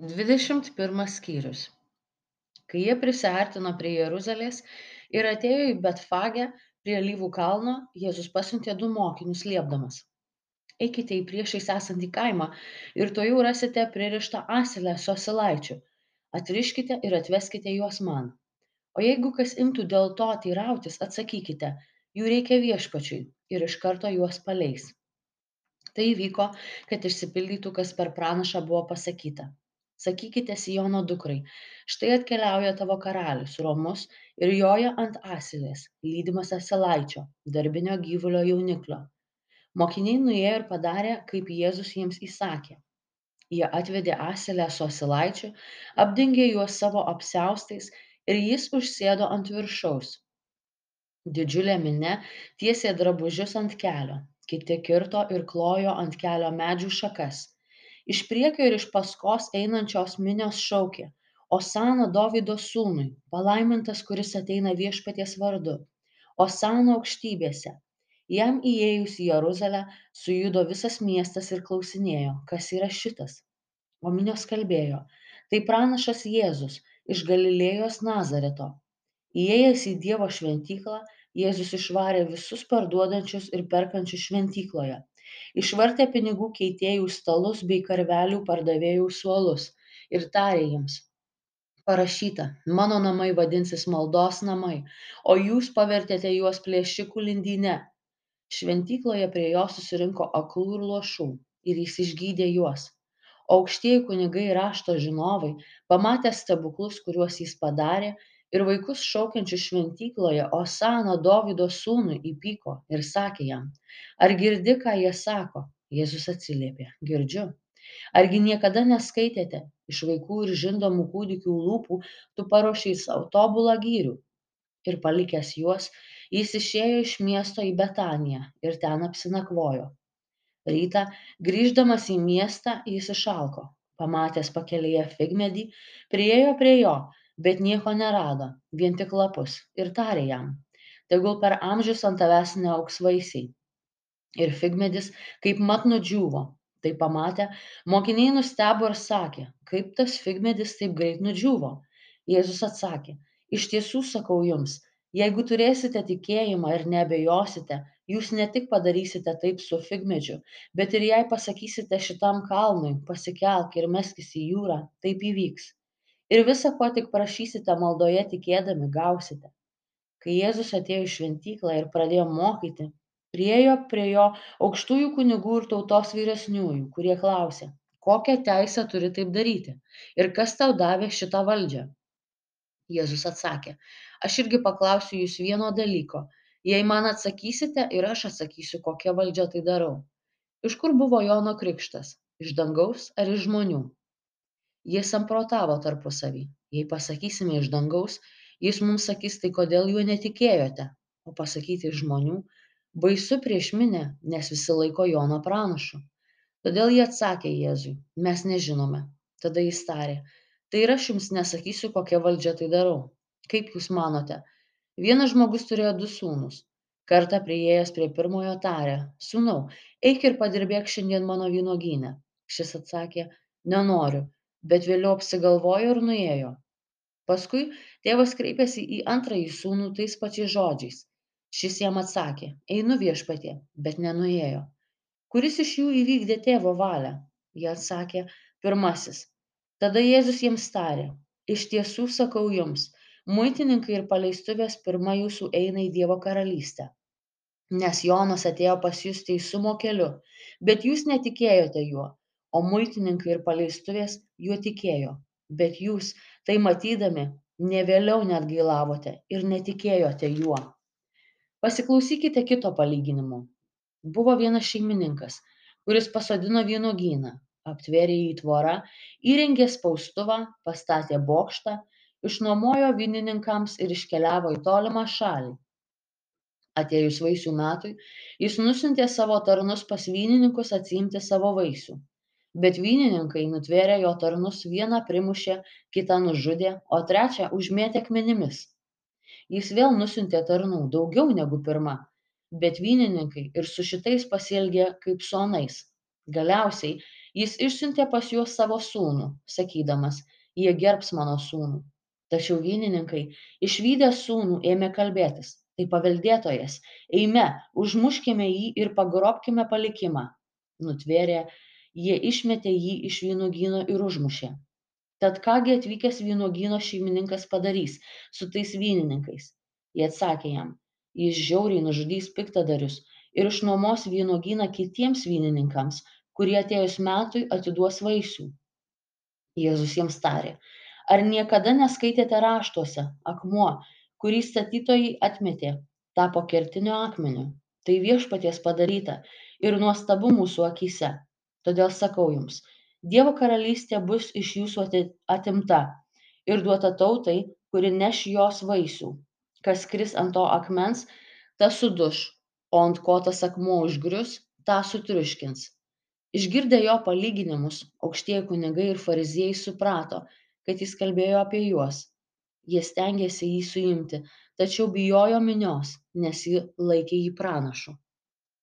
dvidešimt pirmas skyrius. Kai jie prisiartino prie jeruzalės ir atėjo į betfagę prie alyvų kalno jėzus pasiuntė du mokinius liepdamas. Eikite į priešais esantį kaimą ir tuojau rasite pririštą asilę su asilaičiu. Atriškite ir atveskite juos man. O jeigu kas imtų dėl to teirautis atsakykite jų reikia viešpačiui ir iš karto juos paleis. Tai įvyko kad išsipildytų kas per pranašą buvo pasakyta sakykite Sijono dukrai, štai atkeliauja tavo karalius Romus ir joja ant asilės, lydimas asilaičio, darbinio gyvulio jauniklio. Mokiniai nuėjo ir padarė, kaip Jėzus jiems įsakė. Jie atvedė asilę su asilaičiu, apdengė juos savo apseustais ir jis užsėdo ant viršaus. Didžiulė minė tiesė drabužius ant kelio, kiti kirto ir klojo ant kelio medžių šakas iš priekio ir iš paskos einančios minios šaukė osana dovydo sūnui palaimintas kuris ateina viešpaties vardu osana aukštybėse. Jam įėjus į jeruzalę sujudo visas miestas ir klausinėjo kas yra šitas? O minios kalbėjo tai pranašas jėzus iš galilėjos nazareto. Įėjęs į dievo šventyklą jėzus išvarė visus parduodančius ir perkančius šventykloje išvartė pinigų keitėjų stalus bei karvelių pardavėjų suolus ir tarė jiems parašyta mano namai vadinsis maldos namai o jūs pavertėte juos plėšikų lindyne. Šventykloje prie jo susirinko aklų ir luošų ir jis išgydė juos. Aukštieji kunigai rašto žinovai pamatę stebuklus kuriuos jis padarė ir vaikus šaukiančius šventykloje osana dovydo sūnui įpyko ir sakė jam ar girdi ką jie sako? Jėzus atsiliepė girdžiu. Argi niekada neskaitėte iš vaikų ir žindomų kūdikių lūpų tu paruošei sau tobulą gyrių ir palikęs juos jis išėjo iš miesto į betaniją ir ten apsinakvojo. Rytą grįždamas į miestą jis išalko. Pamatęs pakelėje figmedį priėjo prie jo bet nieko nerado vien tik lapus ir tarė jam tegul per amžius ant tavęs neaugs vaisiai. Ir figmedis kaipmat nudžiūvo tai pamatę mokiniai nustebo ir sakė kaip tas figmedis taip greit nudžiūvo. Jėzus atsakė iš tiesų sakau jums jeigu turėsite tikėjimą ir neabejosite jūs ne tik padarysite taip su figmedžiu bet ir jei pasakysite šitam kalnui pasikelk ir meskis į jūrą taip įvyks ir visa ko tik prašysite maldoje tikėdami gausite. Kai jėzus atėjo į šventyklą ir pradėjo mokyti priėjo prie jo aukštųjų kunigų ir tautos vyresniųjų kurie klausė kokią teisę turi taip daryti? Ir kas tau davė šitą valdžią? Jėzus atsakė aš irgi paklausiu jūs vieno dalyko. Jei man atsakysite ir aš atsakysiu kokia valdžia tai darau. Iš kur buvo jono krikštas? Iš dangaus ar iš žmonių jie samprotavo tarpusavy. Jei pasakysime iš dangaus jis mums sakys tai kodėl juo netikėjote? O pasakyti iš žmonių baisu prieš minią nes visi laiko joną pranašu. Todėl jie atsakė jėzui mes nežinome. Tada jis tarė tai ir aš jums nesakysiu kokia valdžia tai darau. Kaip jūs manote? Vienas žmogus turėjo du sūnus. Kartą priėjęs prie pirmojo tarė sūnau eik ir padirbėk šiandien mano vynuogyne šis atsakė nenoriu bet vėliau apsigalvojo ir nuėjo. Paskui tėvas kreipėsi į antrąjį sūnų tais pačiais žodžiais. Šis jam atsakė einu viešpatie bet nenuėjo. Kuris iš jų įvykdė tėvo valią? Jie atsakė pirmasis. Tada jėzus jiems tarė iš tiesų sakau jums muitininkai ir paleistuvės pirma jūsų eina į dievo karalystę. Nes jonas atėjo pas jus teisumo keliu bet jūs netikėjote juo o muitininkai ir paleistuvės juo tikėjo. Bet jūs tai matydami nė vėliau neatgailavote ir netikėjote juo. Pasiklausykite kito palyginimo. Buvo vienas šeimininkas kuris pasodino vynuogyną aptvėrė jį tvora įrengė spaustuvą pastatė bokštą išnuomojo vynininkams ir iškeliavo į tolimą šalį. Atėjus vaisių metui jis nusiuntė savo tarnus pas vynininkus atsiimti savo vaisių bet vynininkai nutvėrę jo tarnus vieną primušė kitą nužudė o trečią užmėtė akmenimis jis vėl nusiuntė tarnų daugiau negu pirma bet vynininkai ir su šitais pasielgė kaip su anais galiausiai Jis išsiuntė pas juos savo sūnų, sakydamas, jie gerbs mano sūnų. Tačiau vynininkai, išvykę sūnų, ėmė kalbėtis, tai paveldėtojas, eime, užmuškime jį ir pagrobkime palikimą. Nutvėrė, jie išmetė jį iš vynugyno ir užmušė. Tad kągi atvykęs vynuogyno šeimininkas padarys su tais vynininkais? Jie atsakė jam, jis žiauriai nužudys piktadarius ir išnuomos vynuogyną kitiems vynininkams, kurie atėjus metui atiduos vaisių. Jėzus jiems tarė, ar niekada neskaitėte raštuose, akmuo, kurį statytojai atmetė, tapo kertiniu akmeniu. Tai viešpaties padaryta ir nuostabu mūsų akise. Todėl sakau jums, Dievo karalystė bus iš jūsų atimta ir duota tautai, kuri neš jos vaisių. Kas kris ant to akmens, tas suduš, o ant ko tas akmuo užgrius, tą sutriuškins. Išgirdę jo palyginimus, aukštieji kunigai ir fariziejai suprato, kad jis kalbėjo apie juos. Jie stengiasi jį suimti, tačiau bijojo minios, nes ji laikė jį pranašu.